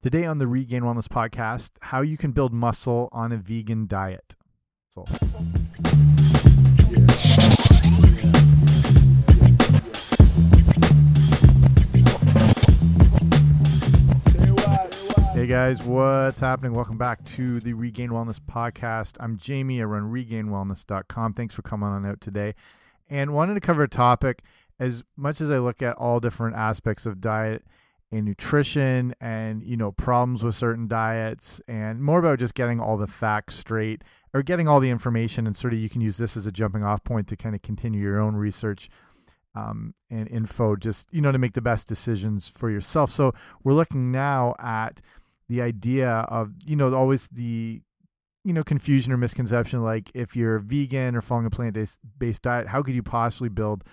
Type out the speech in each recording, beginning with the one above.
Today on the Regained Wellness podcast, how you can build muscle on a vegan diet. So. Hey guys, what's happening? Welcome back to the Regained Wellness podcast. I'm Jamie. I run regainedwellness.com. Thanks for coming on out today. And wanted to cover a topic as much as I look at all different aspects of diet and nutrition and you know problems with certain diets and more about just getting all the facts straight or getting all the information and sort of you can use this as a jumping off point to kind of continue your own research um, and info just you know to make the best decisions for yourself. So we're looking now at the idea of you know always the you know confusion or misconception like if you're vegan or following a plant-based diet how could you possibly build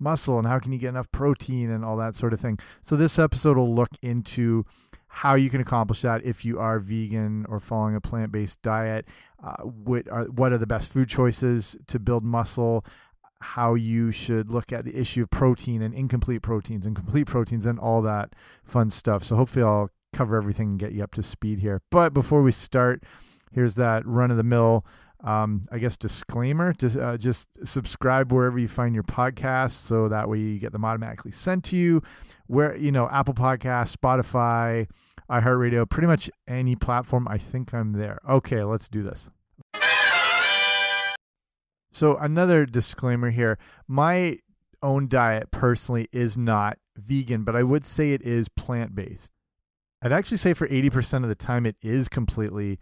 muscle and how can you get enough protein and all that sort of thing. So this episode will look into how you can accomplish that if you are vegan or following a plant-based diet. Uh, what are what are the best food choices to build muscle? How you should look at the issue of protein and incomplete proteins and complete proteins and all that fun stuff. So hopefully I'll cover everything and get you up to speed here. But before we start, here's that run of the mill um, I guess disclaimer just uh, just subscribe wherever you find your podcasts so that way you get them automatically sent to you. Where you know Apple Podcasts Spotify iHeartRadio pretty much any platform I think I'm there. Okay let's do this. So another disclaimer here my own diet personally is not vegan but I would say it is plant-based. I'd actually say for 80% of the time it is completely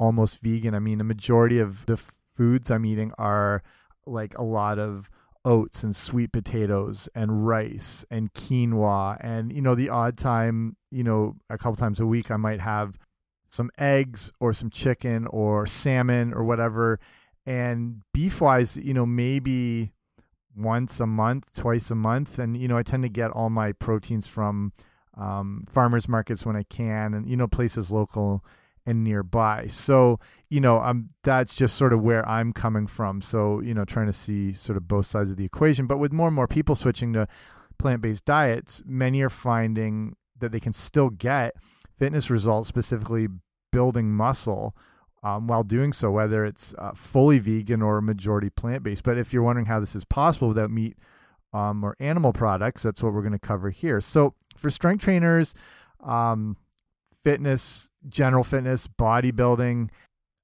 almost vegan. I mean, the majority of the foods I'm eating are like a lot of oats and sweet potatoes and rice and quinoa. And you know the odd time you know a couple times a week i might have some eggs or some chicken or salmon or whatever. And beef wise you know maybe once a month twice a month. And you know i tend to get all my proteins from um, farmers markets when i can and you know places local and nearby. So, you know, um, that's just sort of where I'm coming from. So, you know, trying to see sort of both sides of the equation. But with more and more people switching to plant based diets, many are finding that they can still get fitness results, specifically building muscle. Um, while doing so, whether it's uh, fully vegan or majority plant based. But if you're wondering how this is possible without meat um, or animal products, that's what we're going to cover here. So, for strength trainers, um, fitness, general fitness, bodybuilding,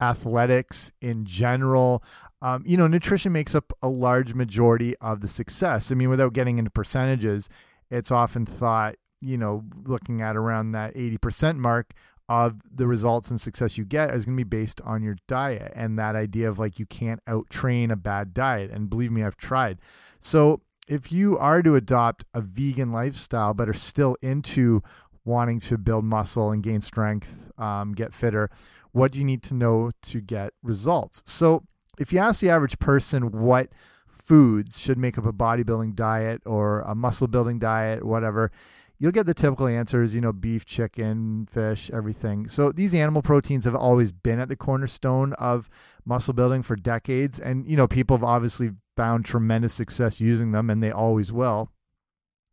athletics in general. Um, you know, nutrition makes up a large majority of the success. I mean, without getting into percentages, it's often thought, you know, looking at around that 80% mark of the results and success you get is going to be based on your diet and that idea of like you can't out train a bad diet. And believe me, I've tried. So if you are to adopt a vegan lifestyle but are still into wanting to build muscle and gain strength, um, get fitter, what do you need to know to get results? So, if you ask the average person what foods should make up a bodybuilding diet or a muscle building diet, whatever, you'll get the typical answers, you know, beef, chicken, fish, everything. So these animal proteins have always been at the cornerstone of muscle building for decades. And, you know, people have obviously found tremendous success using them and they always will.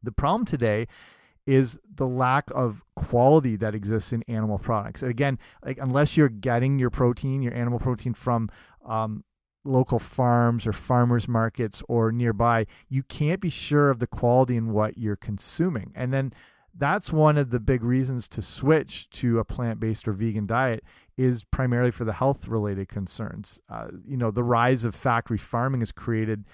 The problem today is the lack of quality that exists in animal products. Again, like unless you're getting your protein, your animal protein from um, local farms or farmers markets or nearby, you can't be sure of the quality in what you're consuming. And then that's one of the big reasons to switch to a plant-based or vegan diet is primarily for the health-related concerns. Uh, you know, the rise of factory farming has created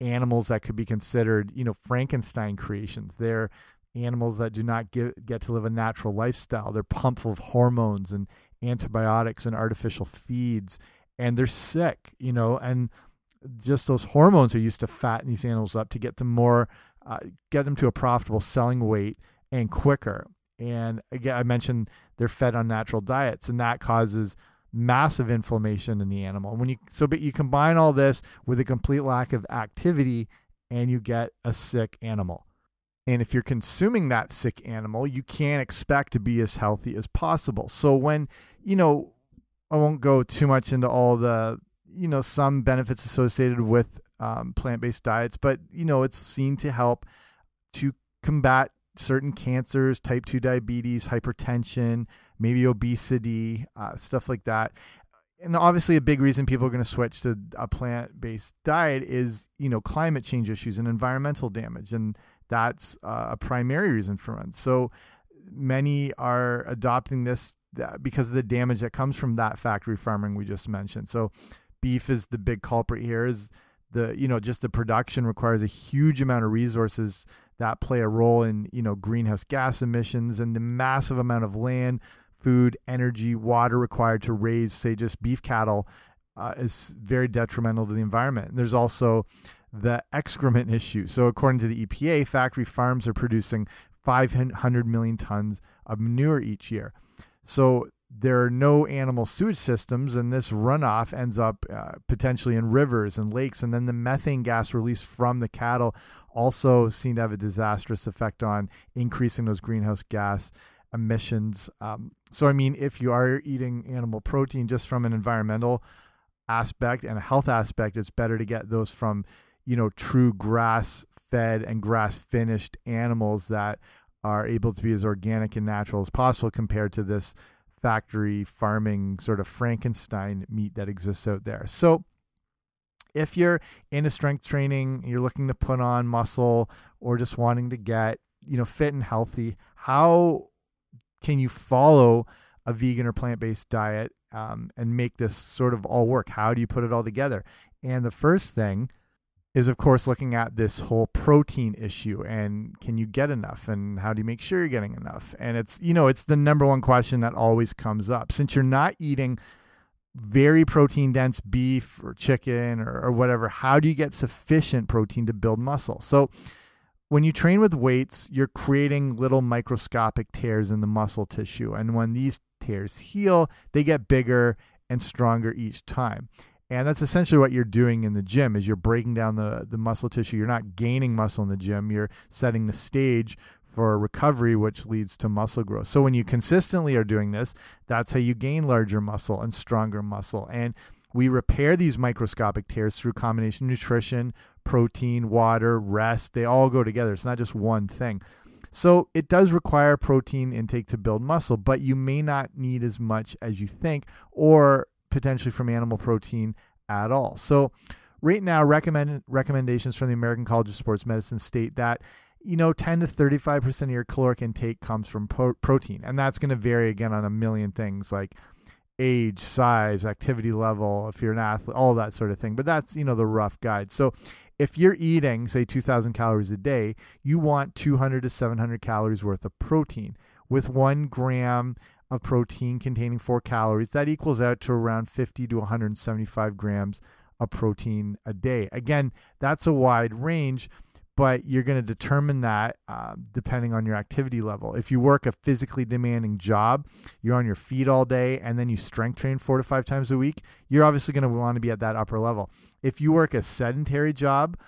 animals that could be considered, you know, Frankenstein creations. They're animals that do not get, get to live a natural lifestyle. They're pumped full of hormones and antibiotics and artificial feeds, and they're sick, you know, and just those hormones are used to fatten these animals up to get them more, uh, get them to a profitable selling weight and quicker. And again, I mentioned they're fed on natural diets, and that causes massive inflammation in the animal. When you so, but you combine all this with a complete lack of activity, and you get a sick animal. And if you're consuming that sick animal, you can't expect to be as healthy as possible. So when, you know, I won't go too much into all the, you know, some benefits associated with um, plant-based diets, but you know, it's seen to help to combat certain cancers, type 2 diabetes, hypertension, maybe obesity, uh, stuff like that. And obviously, a big reason people are going to switch to a plant based diet is, you know, climate change issues and environmental damage. And that's uh, a primary reason for it. So many are adopting this because of the damage that comes from that factory farming we just mentioned. So beef is the big culprit here is the you know just the production requires a huge amount of resources that play a role in you know greenhouse gas emissions and the massive amount of land food energy water required to raise say just beef cattle uh, is very detrimental to the environment and there's also the excrement issue so according to the epa factory farms are producing 500 million tons of manure each year so there are no animal sewage systems, and this runoff ends up uh, potentially in rivers and lakes. And then the methane gas released from the cattle also seem to have a disastrous effect on increasing those greenhouse gas emissions. Um, so, I mean, if you are eating animal protein just from an environmental aspect and a health aspect, it's better to get those from, you know, true grass fed and grass finished animals that are able to be as organic and natural as possible compared to this factory farming sort of Frankenstein meat that exists out there. So if you're into strength training, you're looking to put on muscle or just wanting to get, you know, fit and healthy, how can you follow a vegan or plant-based diet um, and make this sort of all work? How do you put it all together? And the first thing is of course looking at this whole protein issue and can you get enough and how do you make sure you're getting enough? And it's you know it's the number one question that always comes up. Since you're not eating very protein dense beef or chicken or, or whatever how do you get sufficient protein to build muscle? So when you train with weights you're creating little microscopic tears in the muscle tissue. And when these tears heal they get bigger and stronger each time and that's essentially what you're doing in the gym is you're breaking down the, the muscle tissue. You're not gaining muscle in the gym. You're setting the stage for recovery, which leads to muscle growth. So when you consistently are doing this, that's how you gain larger muscle and stronger muscle. And we repair these microscopic tears through combination nutrition, protein, water, rest. They all go together. It's not just one thing. So it does require protein intake to build muscle, but you may not need as much as you think, or potentially from animal protein at all. So right now, recommend recommendations from the American College of Sports Medicine state that you know 10 to 35 percent of your caloric intake comes from pro protein, and that's going to vary again on a million things like age, size, activity level, if you're an athlete, all that sort of thing. But that's you know the rough guide. So if you're eating say 2,000 calories a day, you want 200 to 700 calories worth of protein with one gram of protein containing four calories. That equals out to around 50 to 175 grams of protein a day. Again, that's a wide range, but you're going to determine that uh, depending on your activity level. If you work a physically demanding job, you're on your feet all day, and then you strength train four to five times a week, you're obviously going to want to be at that upper level. If you work a sedentary job,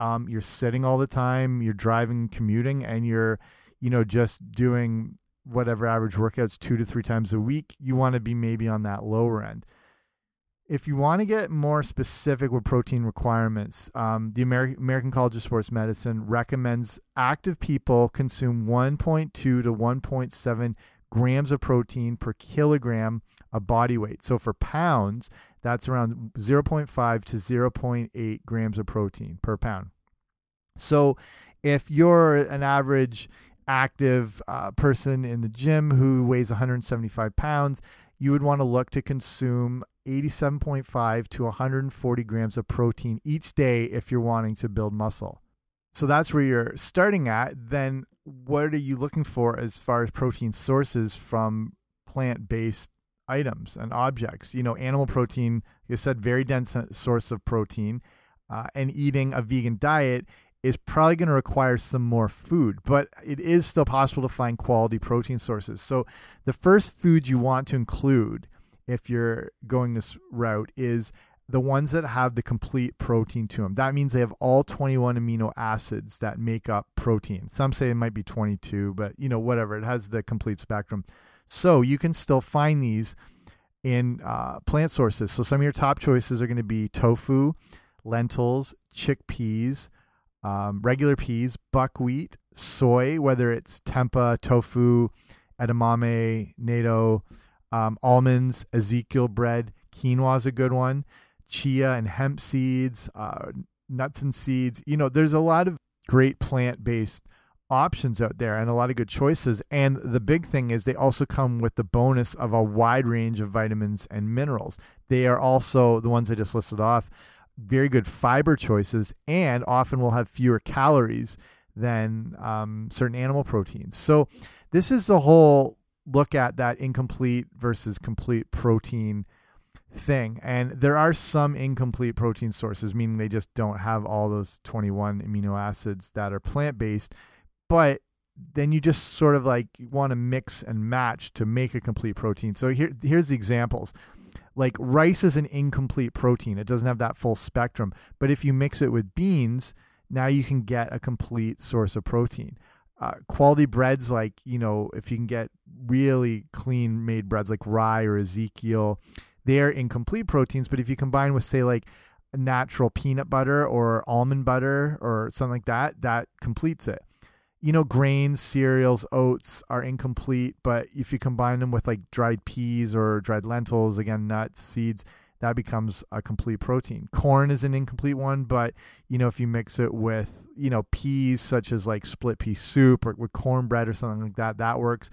um, you're sitting all the time, you're driving, commuting, and you're, you know, just doing whatever average workouts two to three times a week, you want to be maybe on that lower end. If you want to get more specific with protein requirements, um, the Ameri American College of Sports Medicine recommends active people consume 1.2 to 1.7 grams of protein per kilogram of body weight. So for pounds, that's around 0.5 to 0.8 grams of protein per pound. So if you're an average active uh, person in the gym who weighs 175 pounds, you would want to look to consume 87.5 to 140 grams of protein each day if you're wanting to build muscle. So that's where you're starting at. Then, what are you looking for as far as protein sources from plant based items and objects? You know, animal protein, you said, very dense source of protein. Uh, and eating a vegan diet is probably going to require some more food, but it is still possible to find quality protein sources. So, the first foods you want to include if you're going this route is the ones that have the complete protein to them. That means they have all 21 amino acids that make up protein. Some say it might be 22, but you know, whatever, it has the complete spectrum. So, you can still find these in uh, plant sources. So, some of your top choices are going to be tofu, lentils, chickpeas um, regular peas, buckwheat, soy, whether it's tempeh, tofu, edamame, natto, um, almonds, Ezekiel bread, quinoa is a good one, chia and hemp seeds, uh, nuts and seeds. You know, there's a lot of great plant based options out there and a lot of good choices. And the big thing is they also come with the bonus of a wide range of vitamins and minerals. They are also the ones I just listed off, very good fiber choices, and often will have fewer calories than um, certain animal proteins. So this is the whole look at that incomplete versus complete protein thing. And there are some incomplete protein sources, meaning they just don't have all those 21 amino acids that are plant based. But then you just sort of like want to mix and match to make a complete protein. So here, here's the examples. Like rice is an incomplete protein. It doesn't have that full spectrum. But if you mix it with beans, now you can get a complete source of protein. Uh, quality breads, like, you know, if you can get really clean made breads like rye or Ezekiel, they're incomplete proteins. But if you combine with, say, like natural peanut butter or almond butter or something like that, that completes it. You know, grains, cereals, oats are incomplete, but if you combine them with like dried peas or dried lentils, again, nuts, seeds, that becomes a complete protein. Corn is an incomplete one, but you know, if you mix it with, you know, peas such as like split pea soup or with cornbread or something like that, that works.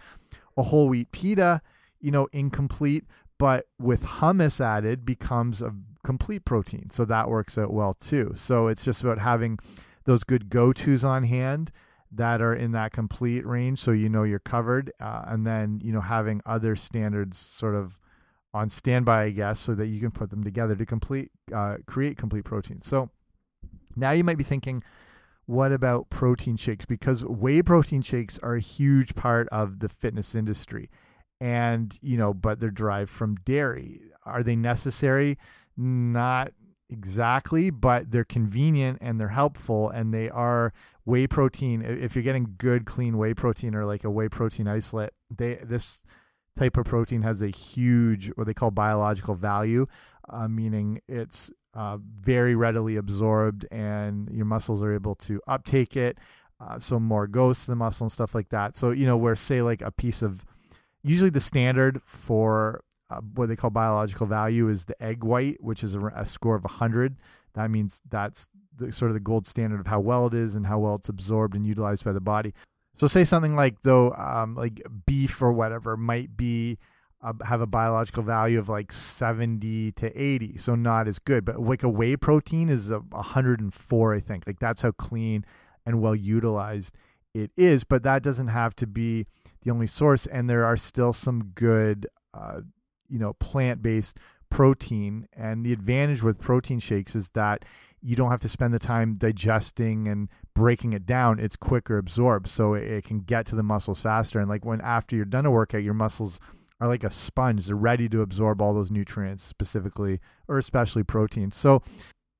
A whole wheat pita, you know, incomplete, but with hummus added becomes a complete protein. So that works out well too. So it's just about having those good go tos on hand that are in that complete range so you know you're covered uh, and then you know having other standards sort of on standby i guess so that you can put them together to complete uh, create complete protein. So now you might be thinking what about protein shakes? Because whey protein shakes are a huge part of the fitness industry and you know but they're derived from dairy. Are they necessary? Not exactly but they're convenient and they're helpful and they are whey protein. If you're getting good clean whey protein or like a whey protein isolate they this type of protein has a huge what they call biological value uh, meaning it's uh, very readily absorbed and your muscles are able to uptake it uh, so more goes to the muscle and stuff like that. So you know where say like a piece of usually the standard for uh, what they call biological value is the egg white, which is a, a score of 100. That means that's the, sort of the gold standard of how well it is and how well it's absorbed and utilized by the body. So, say something like though, um, like beef or whatever might be uh, have a biological value of like 70 to 80, so not as good. But like a whey protein is a 104, I think. Like that's how clean and well utilized it is. But that doesn't have to be the only source, and there are still some good, uh, you know, plant based protein. And the advantage with protein shakes is that you don't have to spend the time digesting and breaking it down. It's quicker absorbed, so it, it can get to the muscles faster. And like when after you're done a workout, your muscles are like a sponge; they're ready to absorb all those nutrients, specifically or especially protein. So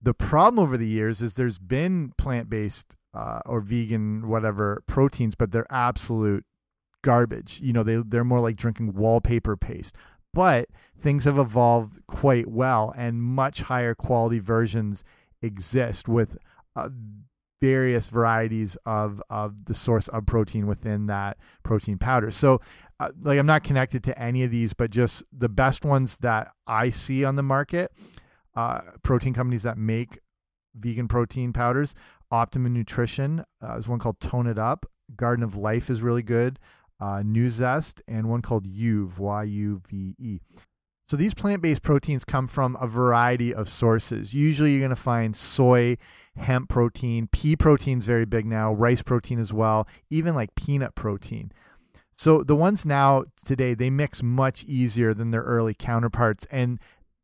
the problem over the years is there's been plant based uh, or vegan whatever proteins, but they're absolute garbage. You know, they they're more like drinking wallpaper paste. But things have evolved quite well, and much higher quality versions exist with uh, various varieties of of the source of protein within that protein powder. So, uh, like, I'm not connected to any of these, but just the best ones that I see on the market, uh, protein companies that make vegan protein powders. Optimum Nutrition uh, is one called Tone It Up. Garden of Life is really good uh, Nuzest, and one called Yuve, Y U V E. So these plant based proteins come from a variety of sources. Usually you're going to find soy, hemp protein, pea protein is very big now, rice protein as well, even like peanut protein. So the ones now today they mix much easier than their early counterparts and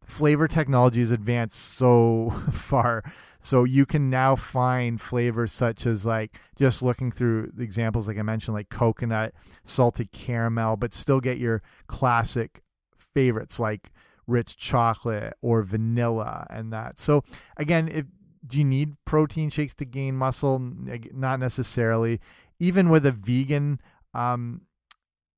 flavor technology has advanced so far so you can now find flavors such as like just looking through the examples like I mentioned, like coconut, salted caramel, but still get your classic favorites like rich chocolate or vanilla and that. So again, if do you need protein shakes to gain muscle? Not necessarily. Even with a vegan um,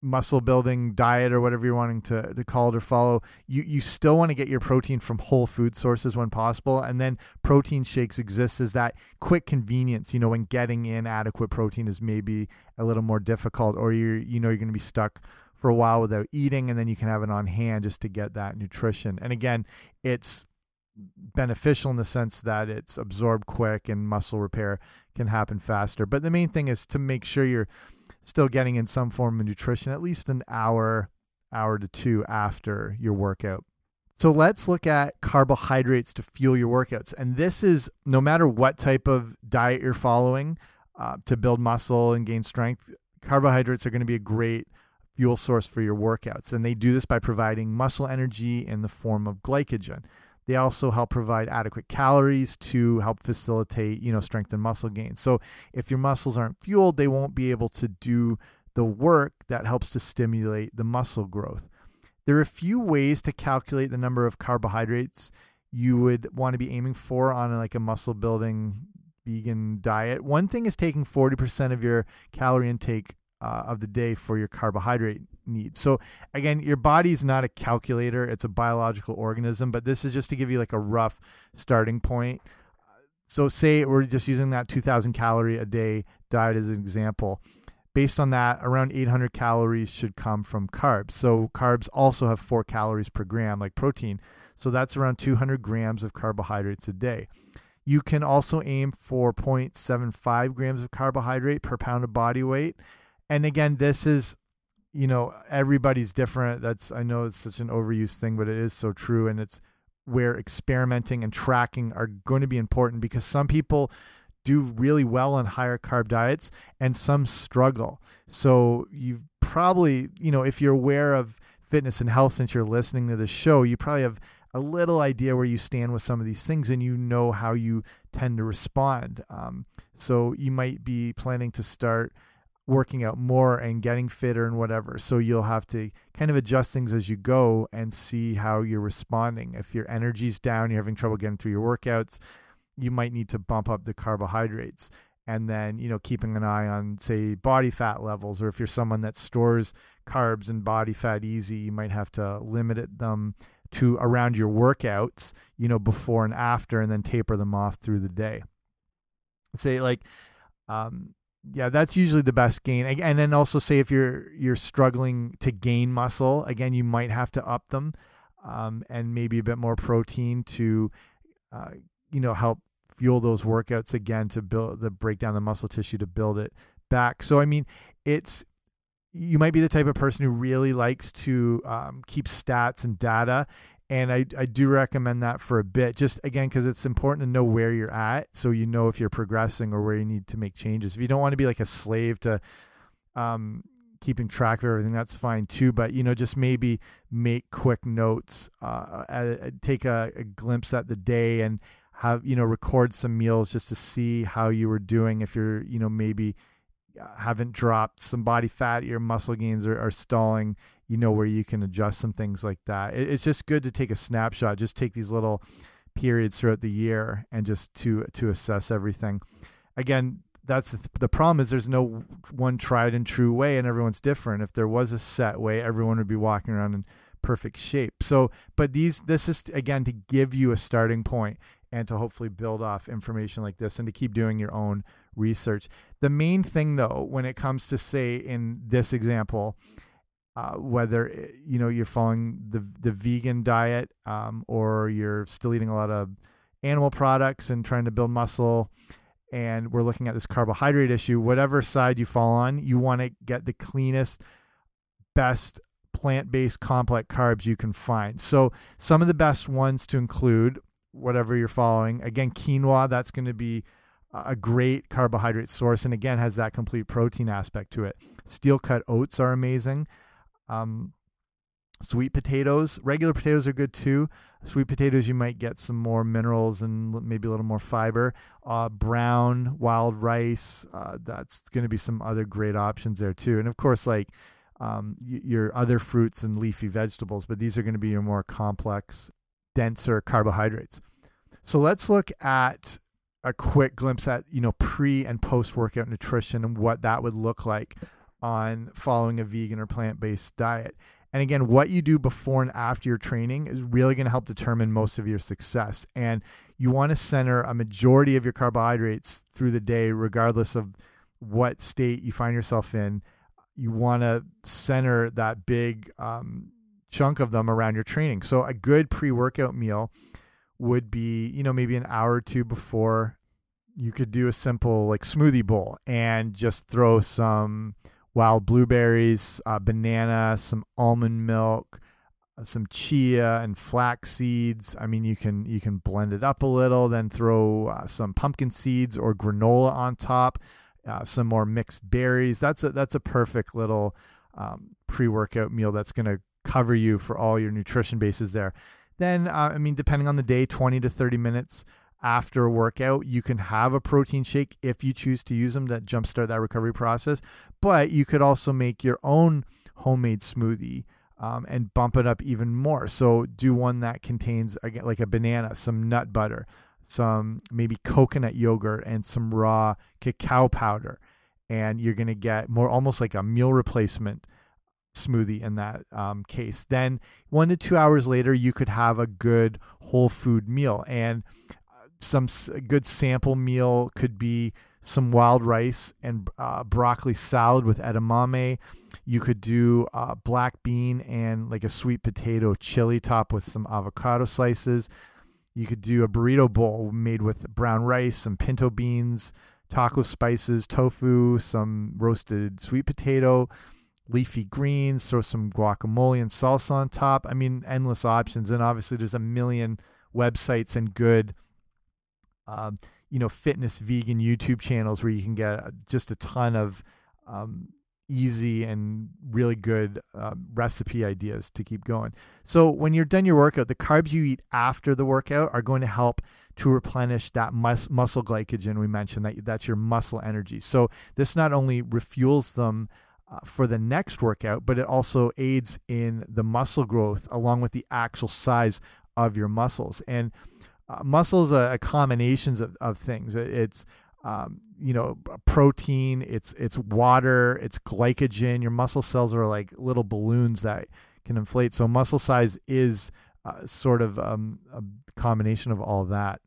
muscle building diet or whatever you're wanting to, to call it or follow, you, you still want to get your protein from whole food sources when possible. And then protein shakes exist as that quick convenience, you know, when getting in adequate protein is maybe a little more difficult or you're, you know, you're going to be stuck for a while without eating and then you can have it on hand just to get that nutrition. And again, it's beneficial in the sense that it's absorbed quick and muscle repair can happen faster. But the main thing is to make sure you're still getting in some form of nutrition at least an hour, hour to two after your workout. So let's look at carbohydrates to fuel your workouts. And this is no matter what type of diet you're following uh, to build muscle and gain strength, carbohydrates are going to be a great fuel source for your workouts. And they do this by providing muscle energy in the form of glycogen. They also help provide adequate calories to help facilitate, you know, strength and muscle gain. So if your muscles aren't fueled, they won't be able to do the work that helps to stimulate the muscle growth. There are a few ways to calculate the number of carbohydrates you would want to be aiming for on like a muscle building vegan diet. One thing is taking 40% of your calorie intake uh, of the day for your carbohydrate needs. So again, your body is not a calculator; it's a biological organism. But this is just to give you like a rough starting point. So say we're just using that 2,000 calorie a day diet as an example. Based on that, around 800 calories should come from carbs. So carbs also have four calories per gram, like protein. So that's around 200 grams of carbohydrates a day. You can also aim for 0.75 grams of carbohydrate per pound of body weight and again, this is, you know, everybody's different. That's I know it's such an overused thing, but it is so true, and it's where experimenting and tracking are going to be important because some people do really well on higher carb diets and some struggle. So you probably, you know, if you're aware of fitness and health since you're listening to the show, you probably have a little idea where you stand with some of these things and you know how you tend to respond. Um, so you might be planning to start working out more and getting fitter and whatever. So you'll have to kind of adjust things as you go and see how you're responding. If your energy's down, you're having trouble getting through your workouts, you might need to bump up the carbohydrates. And then, you know, keeping an eye on, say, body fat levels, or if you're someone that stores carbs and body fat easy, you might have to limit it, them to around your workouts, you know, before and after, and then taper them off through the day. Say, like, um, yeah, that's usually the best gain. And then also say if you're you're struggling to gain muscle, again, you might have to up them, um, and maybe a bit more protein to, uh, you know, help fuel those workouts again to build the break down the muscle tissue to build it back. So I mean, it's you might be the type of person who really likes to um, keep stats and data and I, I do recommend that for a bit just again because it's important to know where you're at so you know if you're progressing or where you need to make changes. If you don't want to be like a slave to um, keeping track of everything that's fine too but you know just maybe make quick notes uh, uh, take a, a glimpse at the day and have you know record some meals just to see how you were doing if you're you know maybe uh, haven't dropped some body fat your muscle gains are, are stalling you know where you can adjust some things like that. It, it's just good to take a snapshot, just take these little periods throughout the year and just to to assess everything. Again, that's the, the problem is there's no one tried and true way and everyone's different. If there was a set way, everyone would be walking around in perfect shape. So, but these this is again to give you a starting point and to hopefully build off information like this and to keep doing your own research. The main thing though when it comes to say in this example uh, whether eh, you know you're following the the vegan diet um, or you're still eating a lot of animal products and trying to build muscle and we're looking at this carbohydrate issue whatever side you fall on you want to get the cleanest best plant-based complex carbs you can find so some of the best ones to include whatever you're following again quinoa that's going to be a great carbohydrate source and again has that complete protein aspect to it steel cut oats are amazing um, sweet potatoes, regular potatoes are good too. Sweet potatoes, you might get some more minerals and maybe a little more fiber. Uh, brown, wild rice, uh, that's going to be some other great options there too. And of course, like um, your other fruits and leafy vegetables, but these are going to be your more complex, denser carbohydrates. So let's look at a quick glimpse at you know pre and post workout nutrition and what that would look like on following a vegan or plant based diet. And again, what you do before and after your training is really going to help determine most of your success. And you want to center a majority of your carbohydrates through the day, regardless of what state you find yourself in. You want to center that big um, chunk of them around your training. So, a good pre workout meal would be, you know, maybe an hour or two before you could do a simple like smoothie bowl and just throw some wild blueberries, uh, banana, some almond milk, uh, some chia and flax seeds. I mean, you can you can blend it up a little, then throw uh, some pumpkin seeds or granola on top, uh, some more mixed berries. That's a that's a perfect little um, pre-workout meal that's going to cover you for all your nutrition bases there. Then, uh, I mean, depending on the day, 20 to 30 minutes after a workout. You can have a protein shake if you choose to use them to jumpstart that recovery process. But you could also make your own homemade smoothie um, and bump it up even more. So do one that contains again like a banana, some nut butter, some maybe coconut yogurt, and some raw cacao powder, and you're gonna get more almost like a meal replacement smoothie in that um, case. Then one to two hours later, you could have a good whole food meal and some good sample meal could be some wild rice and uh, broccoli salad with edamame. You could do uh, black bean and like a sweet potato chili top with some avocado slices. You could do a burrito bowl made with brown rice, some pinto beans, taco spices, tofu, some roasted sweet potato, leafy greens, throw some guacamole and salsa on top. I mean, endless options. And obviously, there's a million websites and good um, you know, fitness vegan YouTube channels where you can get uh, just a ton of um, easy and really good uh, recipe ideas to keep going. So when you're done your workout, the carbs you eat after the workout are going to help to replenish that mus muscle glycogen we mentioned that that's your muscle energy. So this not only refuels them uh, for the next workout, but it also aids in the muscle growth along with the actual size of your muscles. And uh, muscle is a, a of, of things. It's um, you know protein, it's it's water, it's glycogen. Your muscle cells are like little balloons that can inflate. So muscle size is uh, sort of um, a combination of all that.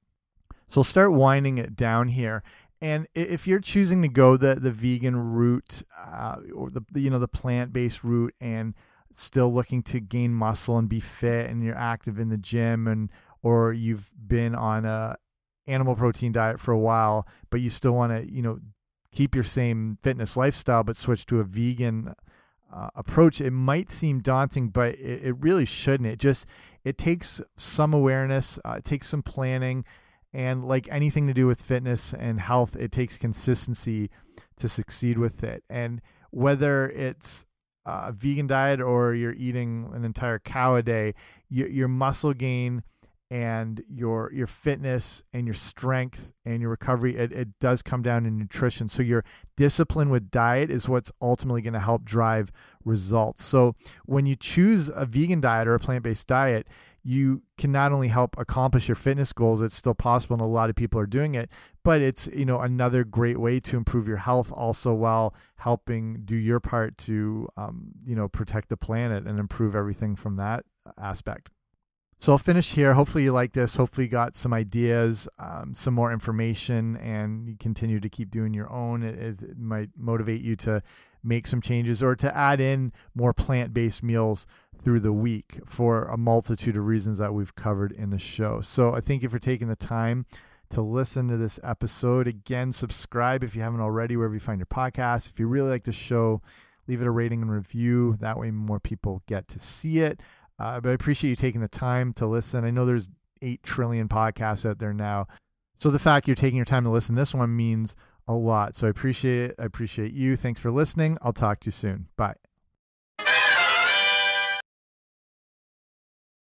So start winding it down here. And if you're choosing to go the the vegan route uh, or the you know the plant based route and still looking to gain muscle and be fit and you're active in the gym and or you've been on a animal protein diet for a while, but you still want to, you know, keep your same fitness lifestyle, but switch to a vegan uh, approach, it might seem daunting, but it, it, really shouldn't. It just it takes some awareness, uh, it takes some planning, and like anything to do with fitness and health, it takes consistency to succeed with it. And whether it's a vegan diet or you're eating an entire cow a day, your, your muscle gain and your your fitness and your strength and your recovery it, it does come down to nutrition so your discipline with diet is what's ultimately going to help drive results so when you choose a vegan diet or a plant-based diet you can not only help accomplish your fitness goals it's still possible and a lot of people are doing it but it's you know another great way to improve your health also while helping do your part to um, you know protect the planet and improve everything from that aspect so I'll finish here. Hopefully you like this. Hopefully you got some ideas, um, some more information, and you continue to keep doing your own. It, it might motivate you to make some changes or to add in more plant-based meals through the week for a multitude of reasons that we've covered in the show. So I thank you for taking the time to listen to this episode. Again, subscribe if you haven't already, wherever you find your podcast. If you really like the show, leave it a rating and review. That way, more people get to see it. Uh, but I appreciate you taking the time to listen. I know there's 8 trillion podcasts out there now. So the fact you're taking your time to listen this one means a lot. So I appreciate it. I appreciate you. Thanks for listening. I'll talk to you soon. Bye.